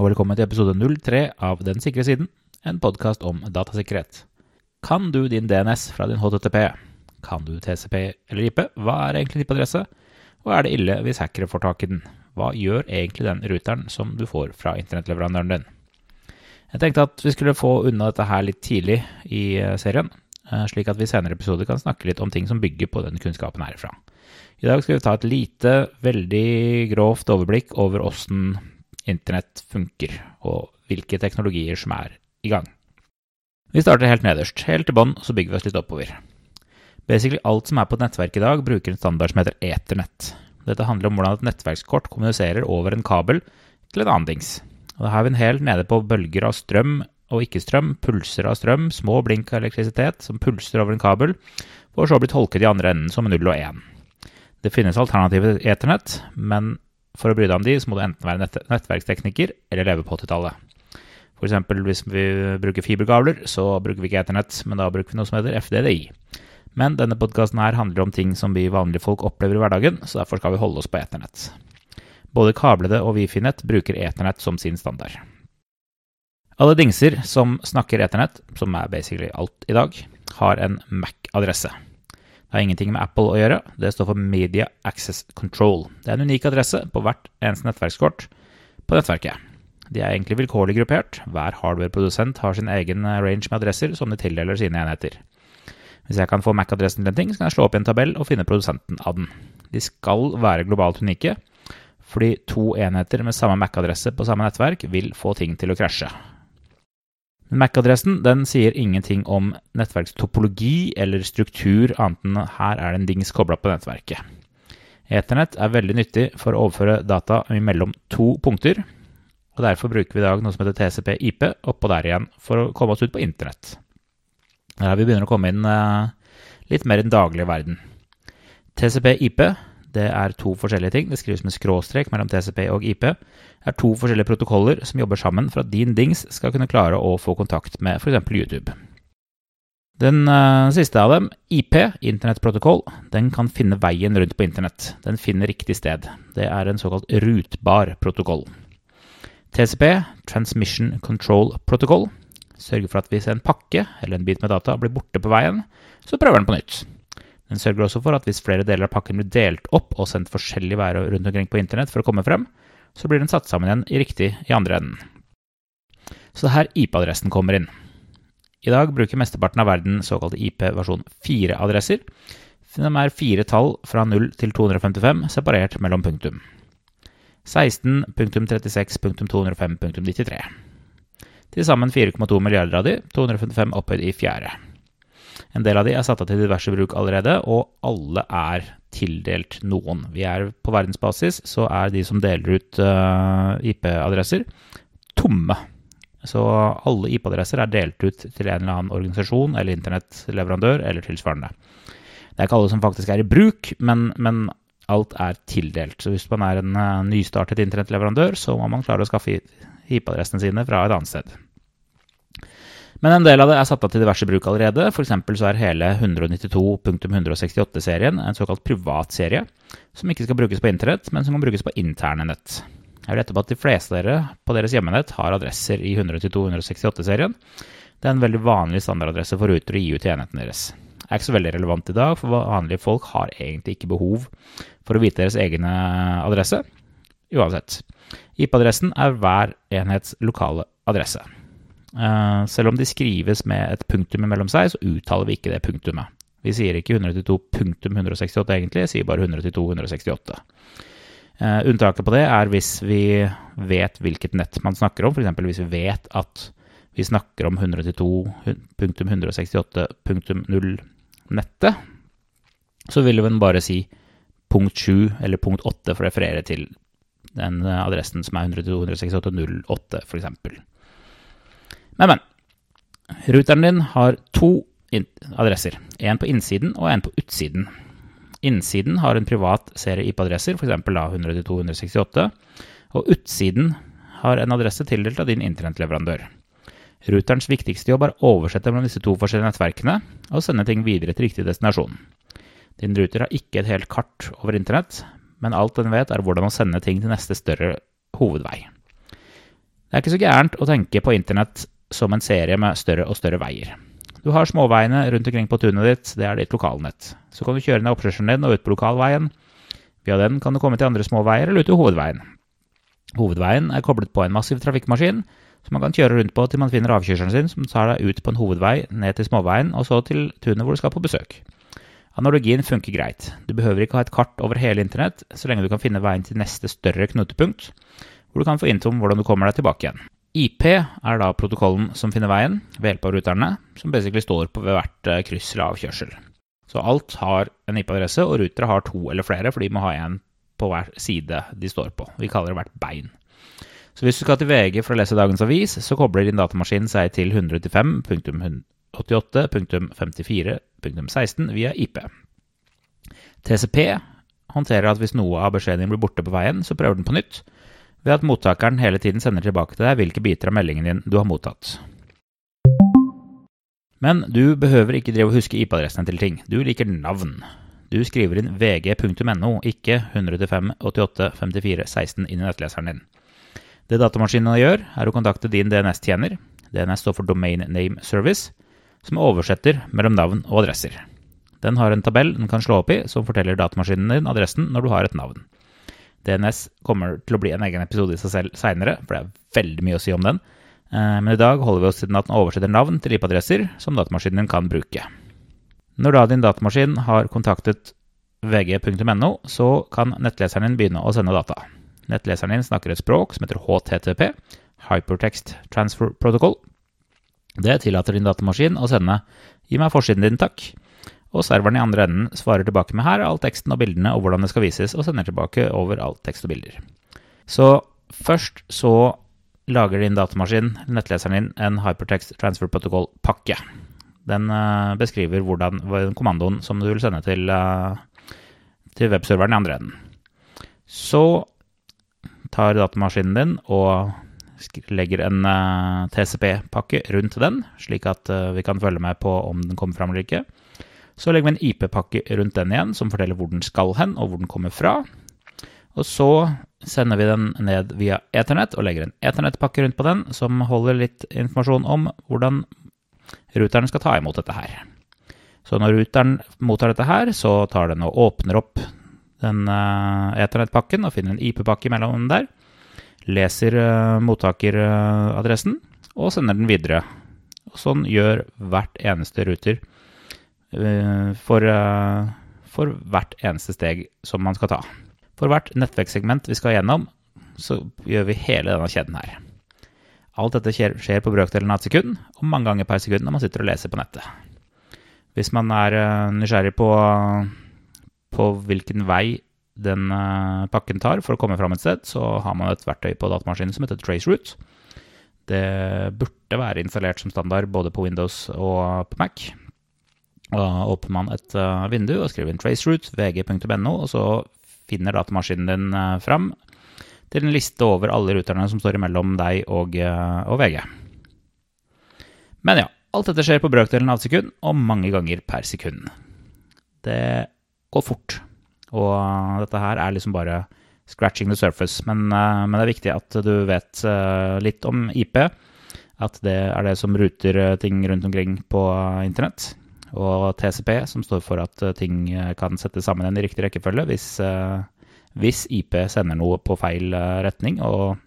og velkommen til episode 03 av Den sikre siden, en podkast om datasikkerhet. Kan du din DNS fra din HTTP? Kan du TCP eller IP? Hva er egentlig tippadresse? Og er det ille hvis hackere får tak i den? Hva gjør egentlig den ruteren som du får fra internettleverandøren din? Jeg tenkte at vi skulle få unna dette her litt tidlig i eh, serien, eh, slik at vi i senere episoder kan snakke litt om ting som bygger på den kunnskapen herfra. I dag skal vi ta et lite, veldig grovt overblikk over åssen internett funker, og hvilke teknologier som er i gang. Vi starter helt nederst. Helt til bånn, så bygger vi oss litt oppover. Basically alt som er på et nettverk i dag, bruker en standard som heter Eternett. Dette handler om hvordan et nettverkskort kommuniserer over en kabel til en annen dings. Og da har vi en helt nede på bølger av strøm og ikke-strøm, pulser av strøm, små blink av elektrisitet som pulser over en kabel, for så å bli tolket i andre enden som 0 og 1. Det finnes alternativer til Eternett, men for å bry deg om de, så må du enten være nett nettverkstekniker eller leve på 80-tallet. F.eks. hvis vi bruker fiberkabler, så bruker vi ikke Eternett, men da bruker vi noe som heter FDDI. Men denne podkasten her handler om ting som vi vanlige folk opplever i hverdagen, så derfor skal vi holde oss på Eternett. Både kablede og Wifi-nett bruker Eternett som sin standard. Alle dingser som snakker Eternett, som er basically alt i dag, har en Mac-adresse. Det har ingenting med Apple å gjøre, det står for Media Access Control. Det er en unik adresse på hvert eneste nettverkskort på nettverket. De er egentlig vilkårlig gruppert. Hver hardware-produsent har sin egen range med adresser som de tildeler sine enheter. Hvis jeg kan få Mac-adressen til en ting, så kan jeg slå opp i en tabell og finne produsenten av den. De skal være globalt unike, fordi to enheter med samme Mac-adresse på samme nettverk vil få ting til å krasje. Men MAC-adressen den sier ingenting om nettverkstopologi eller struktur, annet enn her er det en dings kobla på nettverket. Eternett er veldig nyttig for å overføre data mellom to punkter, og derfor bruker vi i dag noe som heter TCP-IP oppå der igjen for å komme oss ut på internett. Der vi begynner å komme inn litt mer i den daglige verden. TCP-IP det er to forskjellige ting. Det skrives med skråstrek mellom TCP og IP. Det er to forskjellige protokoller som jobber sammen for at din dings skal kunne klare å få kontakt med f.eks. YouTube. Den uh, siste av dem, IP, internettprotokoll, den kan finne veien rundt på internett. Den finner riktig sted. Det er en såkalt rutbar protokoll. TCP, Transmission Control Protocol, sørger for at hvis en pakke eller en bit med data blir borte på veien, så prøver den på nytt. Den sørger også for at hvis flere deler av pakken blir delt opp og sendt forskjellig vær rundt omkring på internett for å komme frem, så blir den satt sammen igjen i riktig i andre enden. Så det er her IP-adressen kommer inn. I dag bruker mesteparten av verden såkalte IP versjon 4-adresser. De er fire tall fra 0 til 255 separert mellom punktum. 16.36.205.93. Til sammen 4,2 milliarder av de, 255 opphøyd i fjerde. En del av de er satt av til diverse bruk allerede, og alle er tildelt noen. Vi er På verdensbasis så er de som deler ut uh, IP-adresser, tomme. Så alle IP-adresser er delt ut til en eller annen organisasjon eller internettleverandør eller tilsvarende. Det er ikke alle som faktisk er i bruk, men, men alt er tildelt. Så hvis man er en uh, nystartet internettleverandør, så må man klare å skaffe IP-adressene sine fra et annet sted. Men en del av det er satt av til diverse bruk allerede. F.eks. så er hele 192.168-serien en såkalt privat serie, som ikke skal brukes på internett, men som kan brukes på interne nett. Jeg vil etterpå at de fleste av dere på deres hjemmenett har adresser i 192.168-serien. Det er en veldig vanlig standardadresse for ruter å gi ut til enheten deres. Det er ikke så veldig relevant i dag, for vanlige folk har egentlig ikke behov for å vite deres egne adresse. Uansett. IP-adressen er hver enhets lokale adresse. Uh, selv om de skrives med et punktum mellom seg, så uttaler vi ikke det punktumet. Vi sier ikke 182 punktum 168 egentlig, jeg sier bare 182 168. Uh, unntaket på det er hvis vi vet hvilket nett man snakker om, f.eks. hvis vi vet at vi snakker om 182.168.0-nettet, så vil vi bare si punkt 7 eller punkt 8 for å referere til den adressen som er 182.168.08, f.eks. Men, men. Ruteren din har to adresser. En på innsiden og en på utsiden. Innsiden har en privat serie IP-adresser, f.eks. 192.168, og utsiden har en adresse tildelt av din internettleverandør. Ruterens viktigste jobb er å oversette mellom disse to forskjellige nettverkene og sende ting videre til riktig destinasjon. Din ruter har ikke et helt kart over internett, men alt den vet, er hvordan å sende ting til neste større hovedvei. Det er ikke så gærent å tenke på internett som en serie med større og større veier. Du har småveiene rundt omkring på tunet ditt, det er ditt lokalnett. Så kan du kjøre ned oppkjørselen din og ut på lokalveien. Via den kan du komme til andre småveier eller ut til hovedveien. Hovedveien er koblet på en massiv trafikkmaskin som man kan kjøre rundt på til man finner avkjørselen sin, som tar deg ut på en hovedvei, ned til småveien og så til tunet hvor du skal på besøk. Analogien funker greit. Du behøver ikke ha et kart over hele internett, så lenge du kan finne veien til neste større knutepunkt, hvor du kan få info om hvordan du kommer deg tilbake igjen. IP er da protokollen som finner veien ved hjelp av ruterne, som basically står på ved hvert eh, kryss eller avkjørsel. Så alt har en IP-adresse, og rutere har to eller flere, for de må ha en på hver side de står på. Vi kaller det hvert bein. Så hvis du skal til VG for å lese dagens avis, så kobler din datamaskin seg til 185.88.54.16 via IP. TCP håndterer at hvis noe av beskjeden din blir borte på veien, så prøver den på nytt, ved at mottakeren hele tiden sender tilbake til deg hvilke biter av meldingen din du har mottatt. Men du behøver ikke drive og huske IP-adressene til ting. Du liker navn. Du skriver inn vg.no, ikke 185.88.54.16 inn i nettleseren din. Det datamaskinene gjør, er å kontakte din DNS-tjener, DNS står for Domain Name Service, som oversetter mellom navn og adresser. Den har en tabell den kan slå opp i, som forteller datamaskinen din adressen når du har et navn. DNS kommer til å bli en egen episode i seg selv seinere, for det er veldig mye å si om den. Eh, men i dag holder vi oss til at den oversetter navn til IP-adresser som datamaskinen din kan bruke. Når da din datamaskin har kontaktet vg.no, så kan nettleseren din begynne å sende data. Nettleseren din snakker et språk som heter HTTP, Hypertext Transfer Protocol. Det tillater din datamaskin å sende 'gi meg forsiden din, takk', og serveren i andre enden svarer tilbake med her all teksten og bildene og hvordan det skal vises, og sender tilbake over all tekst og bilder. Så først så lager din datamaskin, nettleseren din, en Hypertext Transfer Protocol-pakke. Den uh, beskriver hvordan, kommandoen som du vil sende til, uh, til webserveren i andre enden. Så tar datamaskinen din og legger en uh, TCP-pakke rundt den, slik at vi kan følge med på om den kommer fram eller ikke. Så legger vi en IP-pakke rundt den igjen, som forteller hvor den skal hen, og hvor den kommer fra. Og så sender vi den ned via Ethernet og legger en Ethernet-pakke rundt på den, som holder litt informasjon om hvordan ruteren skal ta imot dette her. Så når ruteren mottar dette her, så tar den og åpner opp den uh, Ethernet-pakken og finner en IP-pakke mellom den der. Leser uh, mottakeradressen og sender den videre. Og sånn gjør hvert eneste ruter Eh, for, eh, for, hvert eneste steg som man skal ta. For hvert nettverkssegment vi skal gjennom, så gjør vi hele denne kjeden her. Alt dette skjer på brøkdelen av et sekund, og mange ganger per sekund når man sitter og leser på nettet. Hvis man er eh, nysgjerrig på, på hvilken vei den pakken tar for å komme fram et sted, så har man et verktøy på datamaskinen som heter traceroute. Det burde være installert som standard både på Windows og på Mac. Da åpner man et uh, vindu og skriver inn traceroute, vg.no, og så finner datamaskinen din uh, fram til en liste over alle ruterne som står imellom deg og, uh, og VG. Men ja, alt dette skjer på brøkdelen av et sekund, og mange ganger per sekund. Det går fort, og dette her er liksom bare scratching the surface. Men, men det er viktig at du vet litt om IP, at det er det som ruter ting rundt omkring på internett og TCP, som står for at eh, ting eh, kan settes sammen i en riktig rekkefølge hvis, eh, hvis, IP sender noe på feil retning. Og,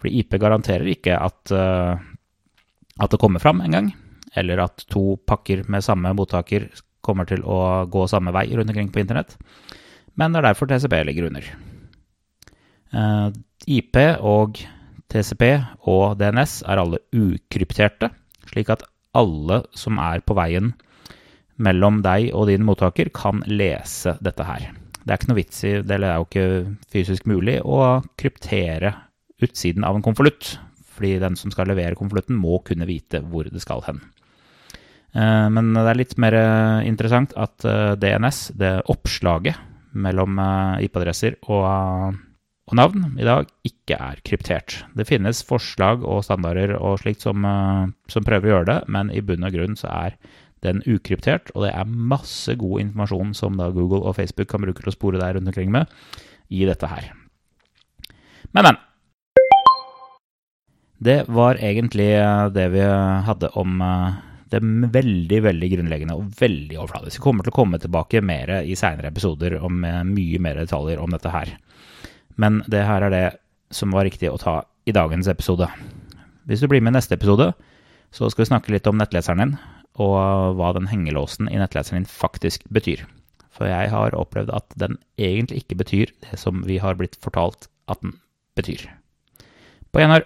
fordi IP garanterer ikke at, at det kommer fram engang, eller at to pakker med samme mottaker kommer til å gå samme vei rundt omkring på internett. Men det er derfor TCP ligger under. IP og TCP og DNS er alle ukrypterte, slik at alle som er på veien mellom deg og din mottaker kan lese dette her. Det er ikke noe vits i, det er jo ikke fysisk mulig, å kryptere utsiden av en konvolutt. Fordi den som skal levere konvolutten, må kunne vite hvor det skal hen. Eh, men det er litt mer eh, interessant at eh, DNS, det oppslaget mellom IP-adresser og, og, navn, i dag ikke er kryptert. Det finnes forslag og standarder og slikt som, som prøver å gjøre det, men i bunn og grunn så er den ukryptert, og det er masse god informasjon som da Google og Facebook kan bruke til å spore deg rundt omkring med i dette her. Men, men. Det var egentlig eh, det vi hadde om eh, det veldig, veldig grunnleggende og veldig overfladisk. Vi kommer til å komme tilbake mer i seinere episoder om med mye mer detaljer om dette her. Men det her er det som var riktig å ta i dagens episode. Hvis du blir med i neste episode, så skal vi snakke litt om nettleseren din, og hva den hengelåsen i nettleseren din faktisk betyr. For jeg har opplevd at den egentlig ikke betyr det som vi har blitt fortalt at den betyr. På gjenhør.